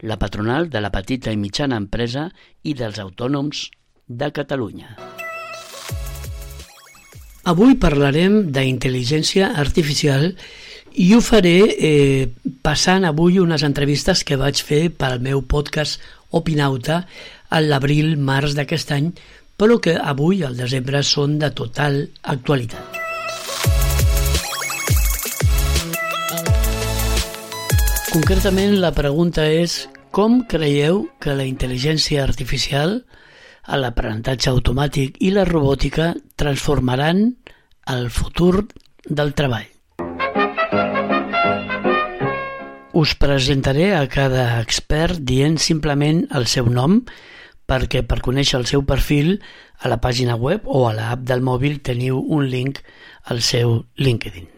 la patronal de la petita i mitjana empresa i dels autònoms de Catalunya. Avui parlarem d'intel·ligència artificial i ho faré eh, passant avui unes entrevistes que vaig fer pel meu podcast Opinauta a l'abril-març d'aquest any, però que avui, al desembre, són de total actualitat. Concretament, la pregunta és com creieu que la intel·ligència artificial, l'aprenentatge automàtic i la robòtica transformaran el futur del treball? Us presentaré a cada expert dient simplement el seu nom perquè per conèixer el seu perfil a la pàgina web o a l'app del mòbil teniu un link al seu LinkedIn.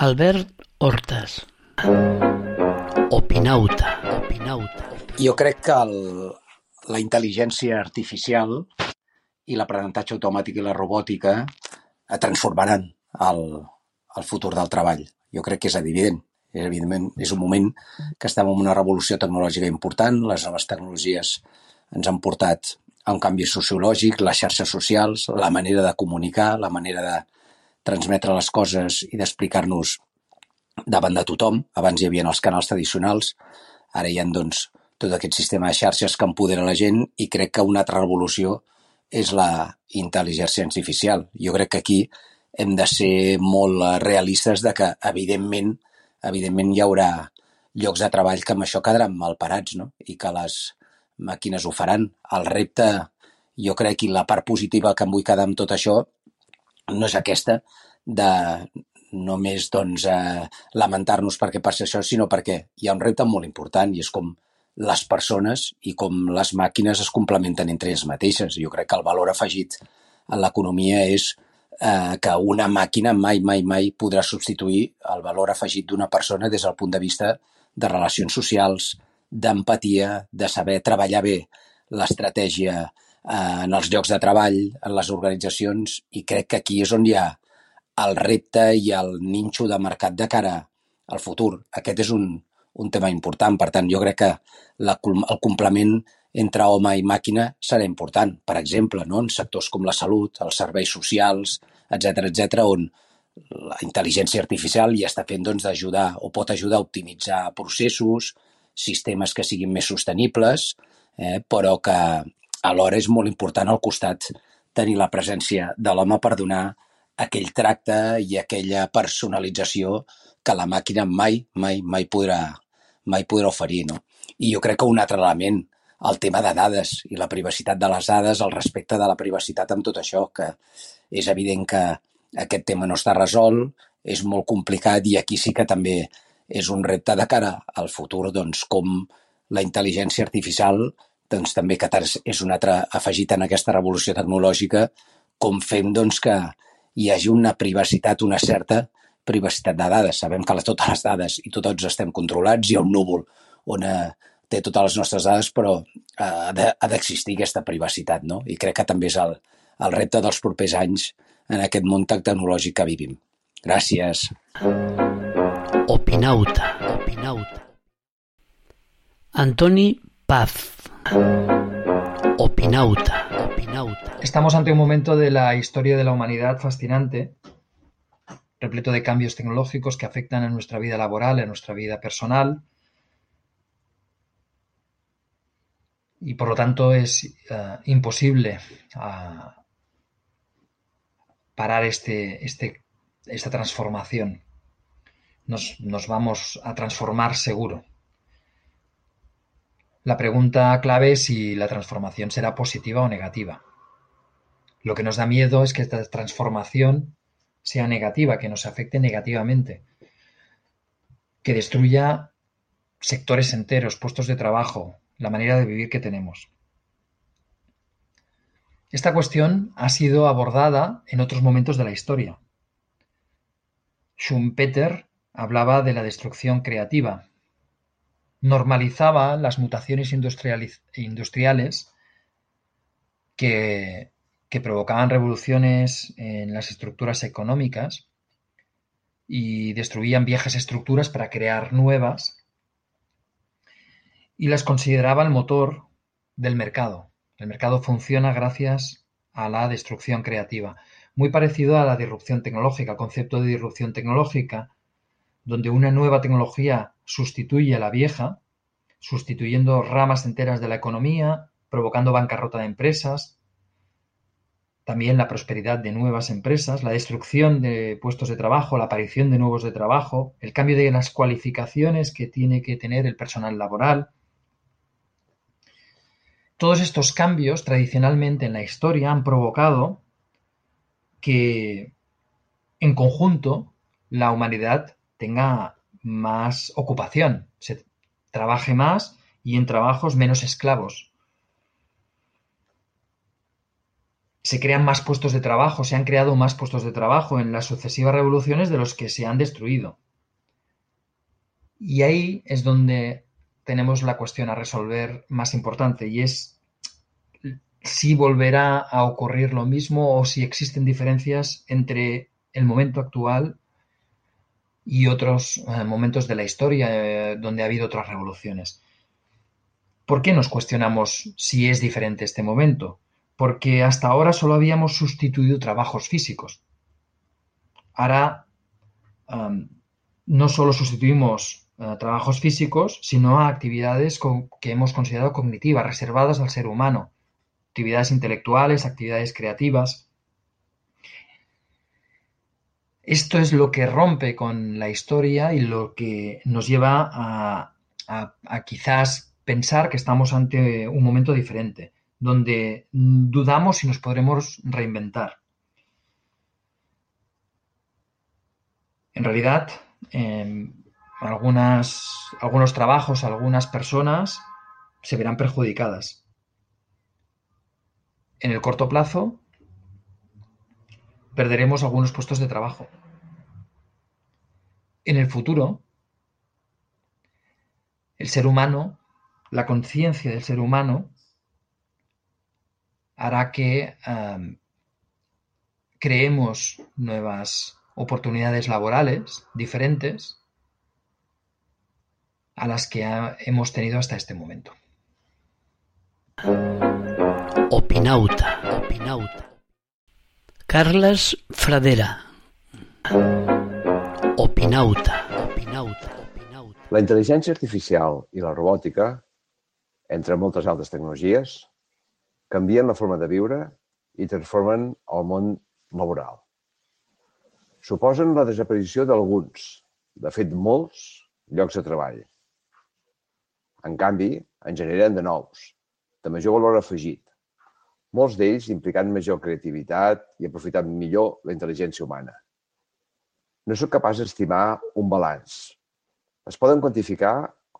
Albert Hortas. Opinauta. Opinauta. Jo crec que el, la intel·ligència artificial i l'aprenentatge automàtic i la robòtica transformaran el, el futur del treball. Jo crec que és evident. És, evidentment, és un moment que estem en una revolució tecnològica important. Les noves tecnologies ens han portat a un canvi sociològic, les xarxes socials, la manera de comunicar, la manera de transmetre les coses i d'explicar-nos davant de tothom. Abans hi havia els canals tradicionals, ara hi ha doncs, tot aquest sistema de xarxes que empodera la gent i crec que una altra revolució és la intel·ligència artificial. Jo crec que aquí hem de ser molt realistes de que, evidentment, evidentment hi haurà llocs de treball que amb això quedaran mal parats, no? I que les màquines ho faran. El repte, jo crec, i la part positiva que em vull quedar amb tot això, no és aquesta de només doncs, eh, lamentar-nos perquè passi això, sinó perquè hi ha un repte molt important i és com les persones i com les màquines es complementen entre elles mateixes. Jo crec que el valor afegit en l'economia és eh, que una màquina mai, mai, mai podrà substituir el valor afegit d'una persona des del punt de vista de relacions socials, d'empatia, de saber treballar bé l'estratègia en els llocs de treball, en les organitzacions, i crec que aquí és on hi ha el repte i el ninxo de mercat de cara al futur. Aquest és un, un tema important. Per tant, jo crec que la, el complement entre home i màquina serà important. Per exemple, no? en sectors com la salut, els serveis socials, etc etc, on la intel·ligència artificial ja està fent doncs, d'ajudar o pot ajudar a optimitzar processos, sistemes que siguin més sostenibles, eh? però que alhora és molt important al costat tenir la presència de l'home per donar aquell tracte i aquella personalització que la màquina mai, mai, mai podrà, mai podrà oferir. No? I jo crec que un altre element, el tema de dades i la privacitat de les dades, el respecte de la privacitat amb tot això, que és evident que aquest tema no està resolt, és molt complicat i aquí sí que també és un repte de cara al futur, doncs, com la intel·ligència artificial doncs, també que és un altre afegit en aquesta revolució tecnològica, com fem doncs, que hi hagi una privacitat, una certa privacitat de dades. Sabem que totes les dades i tots estem controlats, hi ha un núvol on eh, té totes les nostres dades, però eh, ha d'existir aquesta privacitat, no? I crec que també és el, el repte dels propers anys en aquest món tecnològic que vivim. Gràcies. Opinauta. Opinauta. Antoni Paz. Opinauta. Estamos ante un momento de la historia de la humanidad fascinante, repleto de cambios tecnológicos que afectan a nuestra vida laboral, a nuestra vida personal. Y por lo tanto es uh, imposible uh, parar este, este, esta transformación. Nos vamos a transformar seguro. La pregunta clave es si la transformación será positiva o negativa. Lo que nos da miedo es que esta transformación sea negativa, que nos afecte negativamente, que destruya sectores enteros, puestos de trabajo, la manera de vivir que tenemos. Esta cuestión ha sido abordada en otros momentos de la historia. Schumpeter hablaba de la destrucción creativa, normalizaba las mutaciones industriales que, provocaban revoluciones en las estructuras económicas y destruían viejas estructuras para crear nuevas y las consideraba el motor del mercado. El mercado funciona gracias a la destrucción creativa, muy parecido a la disrupción tecnológica, el concepto de disrupción tecnológica, donde una nueva tecnología sustituye a la vieja, sustituyendo ramas enteras de la economía, provocando bancarrota de empresas, también la prosperidad de nuevas empresas, la destrucción de puestos de trabajo, la aparición de nuevos de trabajo, el cambio de las cualificaciones que tiene que tener el personal laboral, todos estos cambios tradicionalmente en la historia han provocado que en conjunto la humanidad tenga más ocupación, se trabaje más y en trabajos menos esclavos. Se crean más puestos de trabajo, se han creado más puestos de trabajo en las sucesivas revoluciones de los que se han destruido. Y ahí es donde tenemos la cuestión a resolver más importante y es si volverá a ocurrir lo mismo o si existen diferencias entre el momento actual y otros eh, momentos de la historia eh, donde ha habido otras revoluciones. ¿Por qué nos cuestionamos si es diferente este momento? Porque hasta ahora solo habíamos sustituido trabajos físicos. Ahora no solo sustituimos trabajos físicos, sino a actividades que hemos considerado cognitivas, reservadas al ser humano, actividades intelectuales, actividades creativas. Esto es lo que rompe con la historia y lo que nos lleva a, quizás pensar que estamos ante un momento diferente, donde dudamos si nos podremos reinventar. En realidad, Em, algunos trabajos, algunas personas se verán perjudicadas. En el corto plazo, perderemos algunos puestos de trabajo. En el futuro, el ser humano, la conciencia del ser humano, hará que em, creemos nuevas oportunidades laborales diferentes a las que hemos tenido hasta este momento. Opinauta, Opinauta. Carles Fradera. Opinauta, Opinauta, Opinauta. La intel·ligència artificial i la robòtica, entre moltes altres tecnologies, canvien la forma de viure i transformen el món laboral suposen la desaparició d'alguns, de fet molts, llocs de treball. En canvi, en generen de nous, de major valor afegit, molts d'ells implicant major creativitat i aprofitant millor la intel·ligència humana. No sóc capaç d'estimar un balanç. Es poden quantificar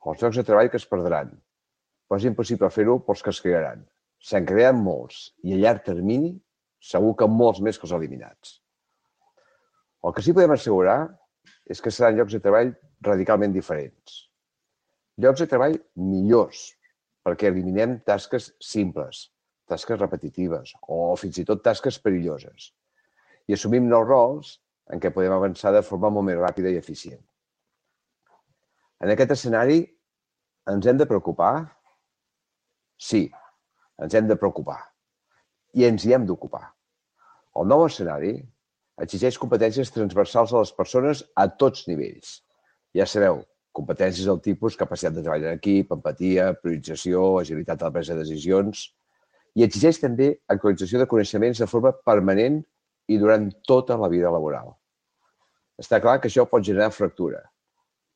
els llocs de treball que es perdran, però és impossible fer-ho pels que es crearan. Se'n creen molts i a llarg termini segur que molts més que els eliminats. El que sí podem assegurar és que seran llocs de treball radicalment diferents. Llocs de treball millors, perquè eliminem tasques simples, tasques repetitives o fins i tot tasques perilloses. I assumim nous rols en què podem avançar de forma molt més ràpida i eficient. En aquest escenari ens hem de preocupar? Sí, ens hem de preocupar. I ens hi hem d'ocupar. El nou escenari exigeix competències transversals a les persones a tots nivells. Ja sabeu, competències del tipus capacitat de treball en equip, empatia, priorització, agilitat a la presa de decisions, i exigeix també actualització de coneixements de forma permanent i durant tota la vida laboral. Està clar que això pot generar fractura,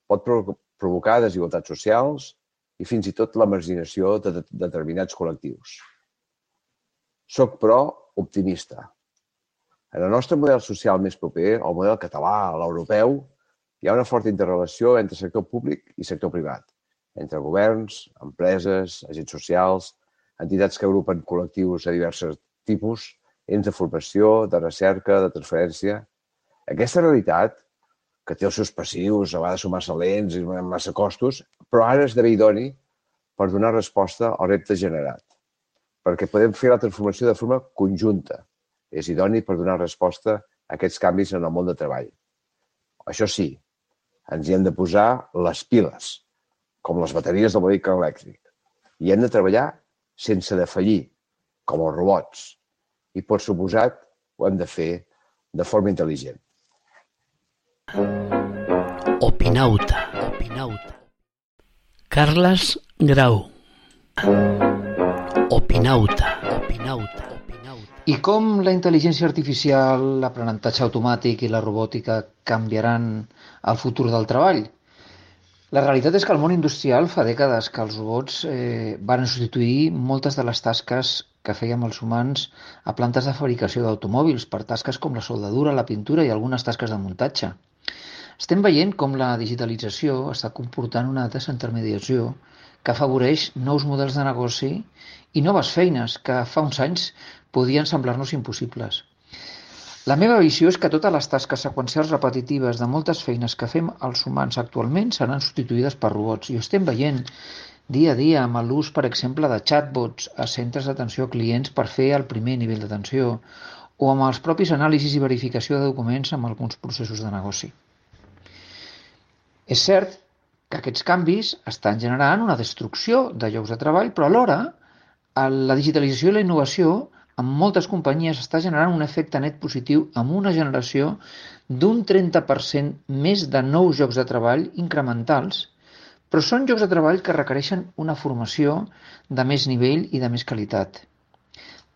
pot provocar desigualtats socials i fins i tot la marginació de determinats col·lectius. Soc, però, optimista. En el nostre model social més proper, el model català, l'europeu, hi ha una forta interrelació entre sector públic i sector privat. entre governs, empreses, agents socials, entitats que agrupen col·lectius de diversos tipus, ens de formació, de recerca, de transferència. Aquesta realitat, que té els seus passius, a vegades són massa lents i massa costos, però ara d'haver idoni per donar resposta al repte generat, perquè podem fer la transformació de forma conjunta. És idoni per donar resposta a aquests canvis en el món de treball. Això sí, ens hi hem de posar les piles, com les bateries del vehicle elèctric, i hem de treballar sense defallir, com els robots, i, per suposat, ho hem de fer de forma intel·ligent. Opinauta, opinauta. Carles Grau. Opinauta, opinauta, opinauta. I com la intel·ligència artificial, l'aprenentatge automàtic i la robòtica canviaran el futur del treball? La realitat és que el món industrial fa dècades que els robots eh, van substituir moltes de les tasques que fèiem els humans a plantes de fabricació d'automòbils per tasques com la soldadura, la pintura i algunes tasques de muntatge. Estem veient com la digitalització està comportant una desintermediació que afavoreix nous models de negoci i noves feines que fa uns anys podien semblar-nos impossibles. La meva visió és que totes les tasques seqüencials repetitives de moltes feines que fem els humans actualment seran substituïdes per robots i ho estem veient dia a dia amb l'ús, per exemple, de chatbots a centres d'atenció a clients per fer el primer nivell d'atenció o amb els propis anàlisis i verificació de documents amb alguns processos de negoci. És cert que aquests canvis estan generant una destrucció de llocs de treball, però alhora la digitalització i la innovació en moltes companyies està generant un efecte net positiu amb una generació d'un 30% més de nous llocs de treball incrementals, però són llocs de treball que requereixen una formació de més nivell i de més qualitat.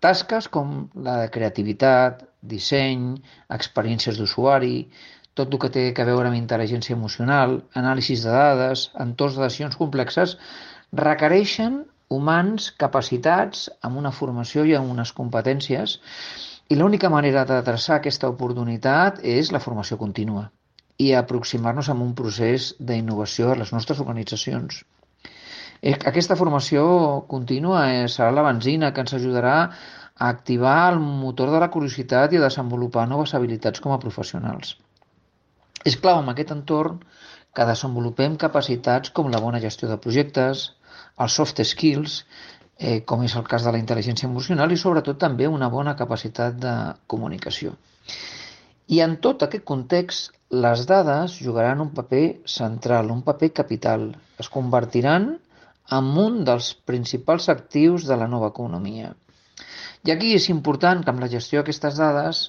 Tasques com la de creativitat, disseny, experiències d'usuari, tot el que té a veure amb intel·ligència emocional, anàlisis de dades, entorns de decisions complexes, requereixen humans capacitats amb una formació i amb unes competències i l'única manera d'adreçar aquesta oportunitat és la formació contínua i aproximar-nos a un procés d'innovació a les nostres organitzacions. Eh, aquesta formació contínua eh, serà la benzina que ens ajudarà a activar el motor de la curiositat i a desenvolupar noves habilitats com a professionals. És clau en aquest entorn que desenvolupem capacitats com la bona gestió de projectes, els soft skills, eh, com és el cas de la intel·ligència emocional i sobretot també una bona capacitat de comunicació. I en tot aquest context, les dades jugaran un paper central, un paper capital. Es convertiran en un dels principals actius de la nova economia. I aquí és important que amb la gestió d'aquestes dades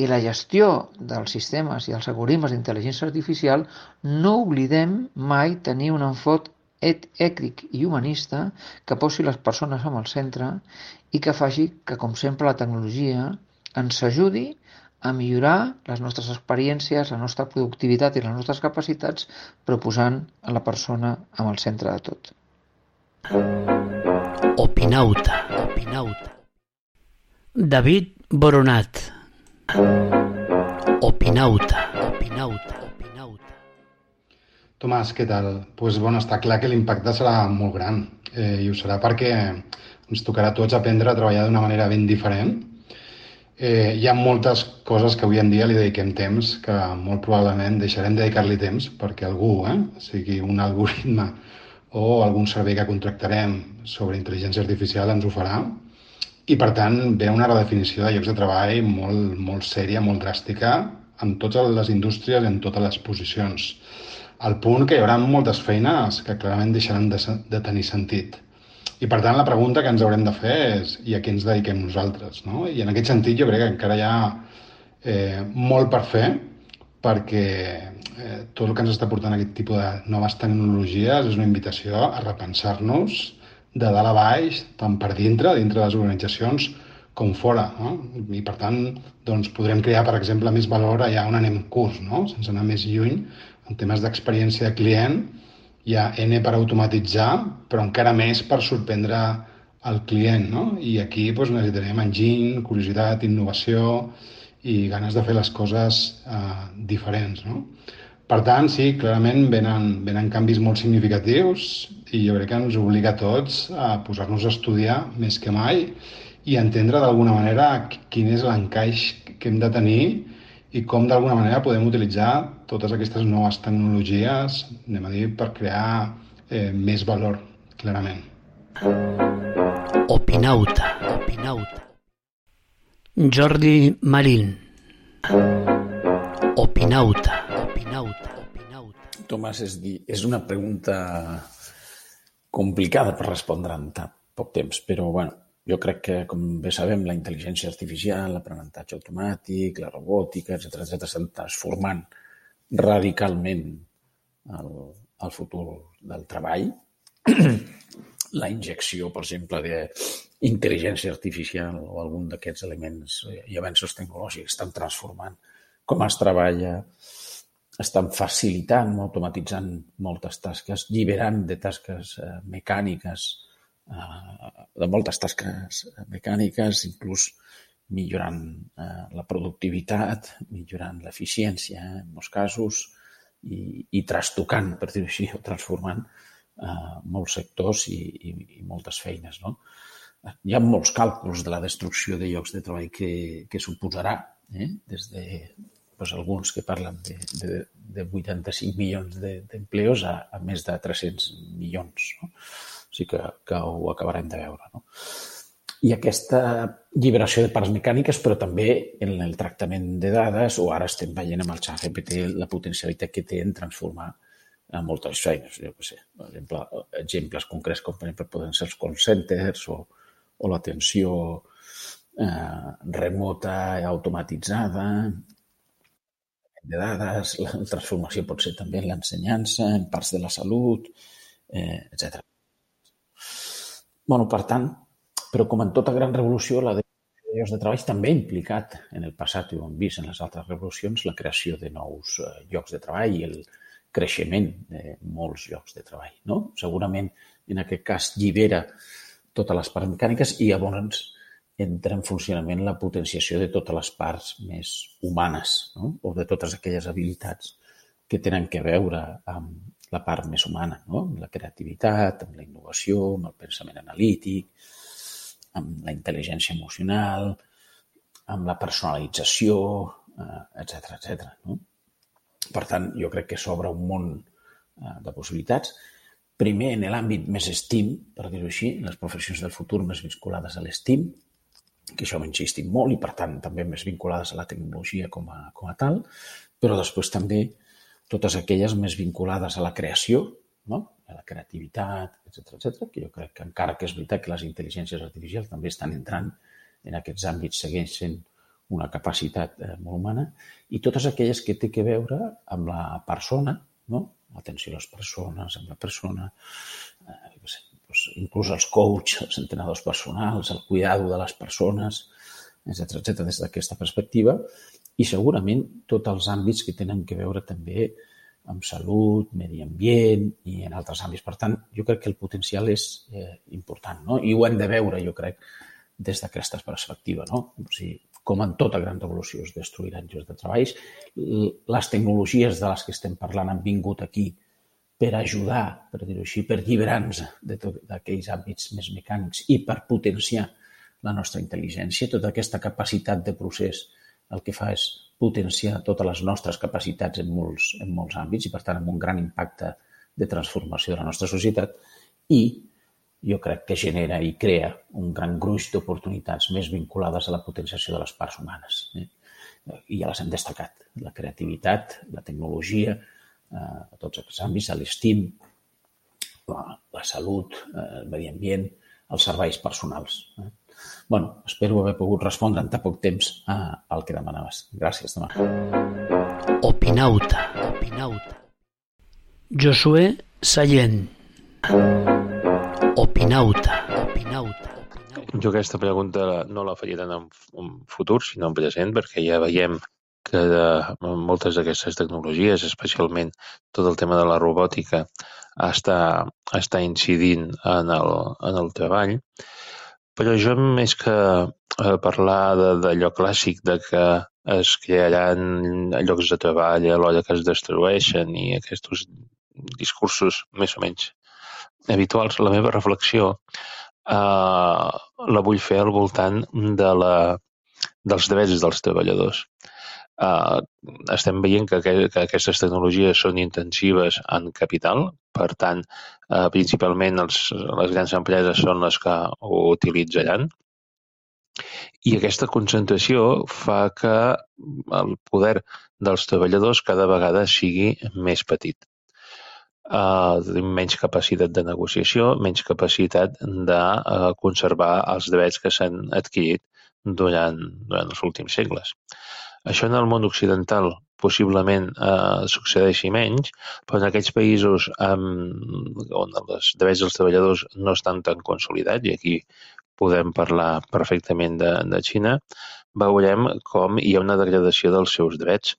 i la gestió dels sistemes i els algoritmes d'intel·ligència artificial no oblidem mai tenir un enfot ètic i humanista que posi les persones en el centre i que faci que, com sempre, la tecnologia ens ajudi a millorar les nostres experiències, la nostra productivitat i les nostres capacitats, proposant a la persona amb el centre de tot. Opinauta, opinauta. David Boronat. Opinauta, opinauta. Tomàs, què tal? Pues, bueno, està clar que l'impacte serà molt gran eh, i ho serà perquè ens tocarà a tots aprendre a treballar d'una manera ben diferent. Eh, hi ha moltes coses que avui en dia li dediquem temps que molt probablement deixarem de dedicar-li temps perquè algú, eh, sigui un algoritme o algun servei que contractarem sobre intel·ligència artificial ens ho farà i per tant ve una redefinició de llocs de treball molt, molt sèria, molt dràstica en totes les indústries en totes les posicions al punt que hi haurà moltes feines que clarament deixaran de, de tenir sentit. I per tant la pregunta que ens haurem de fer és i a què ens dediquem nosaltres? No? I en aquest sentit jo crec que encara hi ha eh, molt per fer perquè eh, tot el que ens està portant aquest tipus de noves tecnologies és una invitació a repensar-nos de dalt a baix, tant per dintre, dintre de les organitzacions, com fora. No? I per tant, doncs, podrem crear, per exemple, més valor allà on anem curs, no? sense anar més lluny, en temes d'experiència de client hi ha N per automatitzar, però encara més per sorprendre el client, no? I aquí doncs, necessitarem enginy, curiositat, innovació i ganes de fer les coses eh, diferents, no? Per tant, sí, clarament venen, venen canvis molt significatius i jo crec que ens obliga a tots a posar-nos a estudiar més que mai i entendre d'alguna manera quin és l'encaix que hem de tenir i com d'alguna manera podem utilitzar totes aquestes noves tecnologies, anem a dir, per crear eh, més valor, clarament. Opinauta, opinauta. Jordi Marín. Opinauta, opinauta, opinauta. Tomàs, és, dir, és una pregunta complicada per respondre en tan poc temps, però bueno, jo crec que, com bé sabem, la intel·ligència artificial, l'aprenentatge automàtic, la robòtica, etc etc estan transformant radicalment el, el futur del treball. la injecció, per exemple, d'intel·ligència artificial o algun d'aquests elements i avenços tecnològics estan transformant com es treballa, estan facilitant, automatitzant moltes tasques, lliberant de tasques eh, mecàniques, eh, de moltes tasques mecàniques, inclús millorant eh, la productivitat, millorant l'eficiència en molts casos i, i trastocant, per dir-ho així, o transformant eh, molts sectors i, i, i moltes feines. No? Hi ha molts càlculs de la destrucció de llocs de treball que, que suposarà, eh? des de pues, alguns que parlen de, de, de 85 milions d'empleos de, a, a més de 300 milions. No? O sigui que, que ho acabarem de veure. No? I aquesta lliberació de parts mecàniques, però també en el tractament de dades, o ara estem veient amb el xat GPT la potencialitat que té en transformar a moltes feines. Jo què sé, per exemple, exemples concrets com per exemple poden ser els call centers o, o l'atenció eh, remota i automatitzada de dades, la transformació pot ser també en l'ensenyança, en parts de la salut, eh, etc. Bueno, per tant, però com en tota gran revolució, la de llocs de treball també ha implicat en el passat, i ho hem vist en les altres revolucions, la creació de nous eh, llocs de treball i el, creixement de molts llocs de treball. No? Segurament, en aquest cas, llibera totes les parts mecàniques i llavors entra en funcionament la potenciació de totes les parts més humanes no? o de totes aquelles habilitats que tenen que veure amb la part més humana, no? amb la creativitat, amb la innovació, amb el pensament analític, amb la intel·ligència emocional, amb la personalització, etc eh, etc. no? Per tant, jo crec que s'obre un món eh, de possibilitats. Primer, en l'àmbit més STEAM, per dir-ho així, les professions del futur més vinculades a l'STEAM, que això m'ha insistit molt i, per tant, també més vinculades a la tecnologia com a, com a tal, però després també totes aquelles més vinculades a la creació, no? a la creativitat, etc etc. que jo crec que encara que és veritat que les intel·ligències artificials també estan entrant en aquests àmbits, segueix sent una capacitat eh, molt humana, i totes aquelles que té que veure amb la persona, no? l'atenció a les persones, amb la persona, eh, sé, doncs, inclús els coach, els entrenadors personals, el cuidado de les persones, etc etc des d'aquesta perspectiva, i segurament tots els àmbits que tenen que veure també amb salut, medi ambient i en altres àmbits. Per tant, jo crec que el potencial és eh, important, no? I ho hem de veure, jo crec, des d'aquesta perspectiva, no? O sigui, com en tota gran revolució es destruiran llocs de treballs. Les tecnologies de les que estem parlant han vingut aquí per ajudar, per dir-ho així, per llibrar-nos d'aquells àmbits més mecànics i per potenciar la nostra intel·ligència. Tota aquesta capacitat de procés el que fa és potenciar totes les nostres capacitats en molts, en molts àmbits i, per tant, amb un gran impacte de transformació de la nostra societat i jo crec que genera i crea un gran gruix d'oportunitats més vinculades a la potenciació de les parts humanes. Eh? I ja les hem destacat. La creativitat, la tecnologia, eh, a tots aquests àmbits, l'estim, la, la salut, eh, el medi ambient, els serveis personals. Eh? Bueno, espero haver pogut respondre en tan poc temps a, al que demanaves. Gràcies, demà. Opinauta, opinauta. Josué Sallent. Opinauta, opinauta. Jo aquesta pregunta no la faria tant en, en futur, sinó en present, perquè ja veiem que de, moltes d'aquestes tecnologies, especialment tot el tema de la robòtica, està, està incidint en el, en el treball, però jo més que eh, parlar d'allò clàssic de que es crearan llocs de treball a l'hora que es destrueixen i aquests discursos més o menys habituals, la meva reflexió eh, la vull fer al voltant de la, dels drets dels treballadors. Uh, estem veient que, que, que aquestes tecnologies són intensives en capital, per tant, uh, principalment els, les grans empreses són les que ho utilitzaran, i aquesta concentració fa que el poder dels treballadors cada vegada sigui més petit. Uh, menys capacitat de negociació, menys capacitat de uh, conservar els drets que s'han adquirit durant, durant els últims segles. Això en el món occidental possiblement eh, succeeixi menys, però en aquells països amb, on els drets dels treballadors no estan tan consolidats, i aquí podem parlar perfectament de, de Xina, veurem com hi ha una degradació dels seus drets.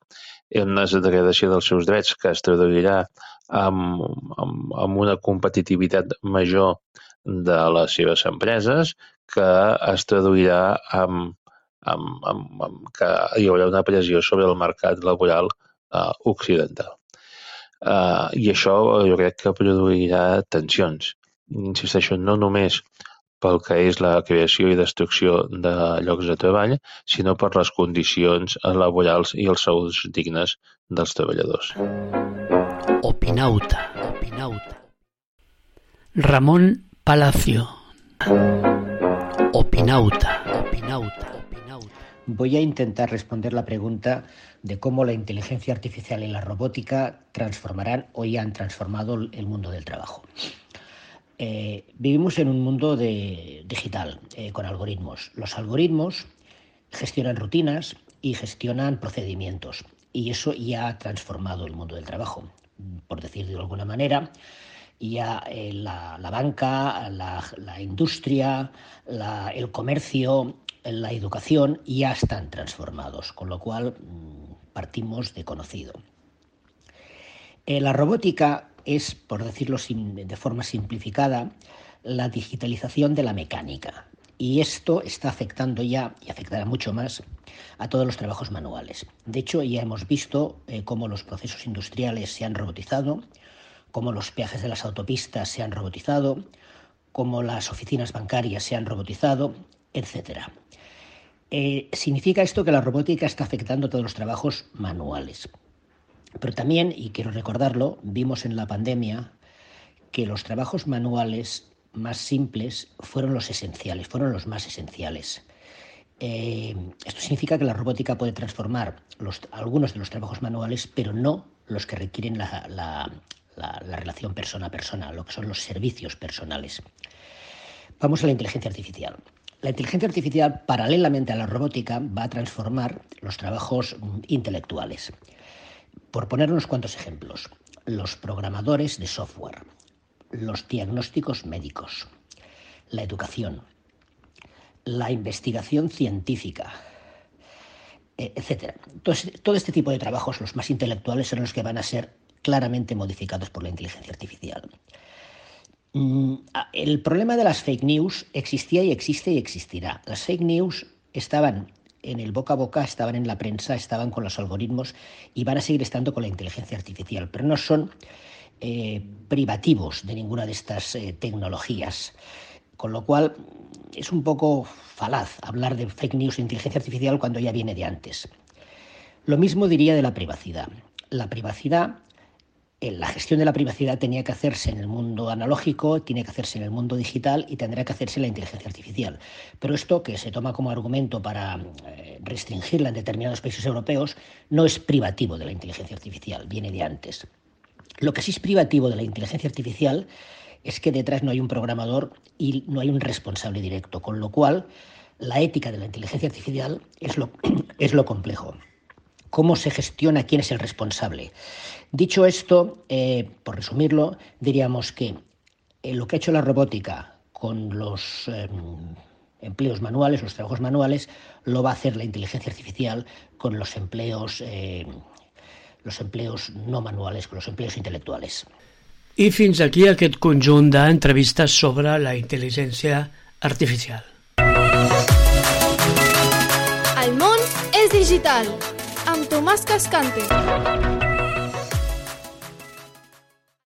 Una degradació dels seus drets que es traduirà amb, amb, amb una competitivitat major de les seves empreses, que es traduirà amb amb, amb, amb que hi haurà una pressió sobre el mercat laboral uh, occidental. Uh, I això jo crec que produirà tensions. Insisteixo, no només pel que és la creació i destrucció de llocs de treball, sinó per les condicions laborals i els sous dignes dels treballadors. Opinauta, opinauta. Ramon Palacio. Opinauta, opinauta. Voy a intentar responder la pregunta de cómo la inteligencia artificial y la robótica transformarán o ya han transformado el mundo del trabajo. Eh, vivimos en un mundo de, digital, eh, con algoritmos. Los algoritmos gestionan rutinas y gestionan procedimientos. Y eso ya ha transformado el mundo del trabajo. Por decir de alguna manera, ya eh, la, banca, la industria, el comercio, la educación ya están transformados, con lo cual mm, partimos de conocido. Eh, la robótica es, por decirlo de forma simplificada, la digitalización de la mecánica. Y esto está afectando ya, y afectará mucho más, a todos los trabajos manuales. De hecho, ya hemos visto eh, cómo los procesos industriales se han robotizado, cómo los peajes de las autopistas se han robotizado, cómo las oficinas bancarias se han robotizado, etcétera. Eh, significa esto que la robótica está afectando todos los trabajos manuales. Pero también, y quiero recordarlo, vimos en la pandemia que los trabajos manuales más simples fueron los esenciales, fueron los más esenciales. Eh, esto significa que la robótica puede transformar algunos de los trabajos manuales, pero no los que requieren la relación persona a persona, lo que son los servicios personales. Vamos a la inteligencia artificial. La inteligencia artificial, paralelamente a la robótica, va a transformar los trabajos intelectuales. Por poner unos cuantos ejemplos, los programadores de software, los diagnósticos médicos, la educación, la investigación científica, e, etc. todo este tipo de trabajos, los más intelectuales, son los que van a ser claramente modificados por la inteligencia artificial. Mm, el problema de las fake news existía y existe y existirá. Las fake news estaban en el boca a boca, estaban en la prensa, estaban con los algoritmos y van a seguir estando con la inteligencia artificial, pero no son eh, privativos de ninguna de estas eh, tecnologías. Con lo cual es un poco falaz hablar de fake news e inteligencia artificial cuando ya viene de antes. Lo mismo diría de la privacidad. La privacidad la gestión de la privacidad tenía que hacerse en el mundo analógico, tiene que hacerse en el mundo digital y tendrá que hacerse en la inteligencia artificial. Pero esto, que se toma como argumento para eh, restringirla en determinados países europeos, no es privativo de la inteligencia artificial, viene de antes. Lo que sí es privativo de la inteligencia artificial es que detrás no hay un programador y no hay un responsable directo, con lo cual la ética de la inteligencia artificial es lo, es lo complejo cómo se gestiona, quién es el responsable. Dicho esto, eh, por resumirlo, diríamos que eh, lo que ha hecho la robótica con los eh, empleos manuales, los trabajos manuales, lo va a hacer la inteligencia artificial con los empleos, em, los empleos no manuales, con los empleos intelectuales. I fins aquí aquest conjunt d'entrevistes sobre la intel·ligència artificial. El món és digital. Amb Tomàs Cascante.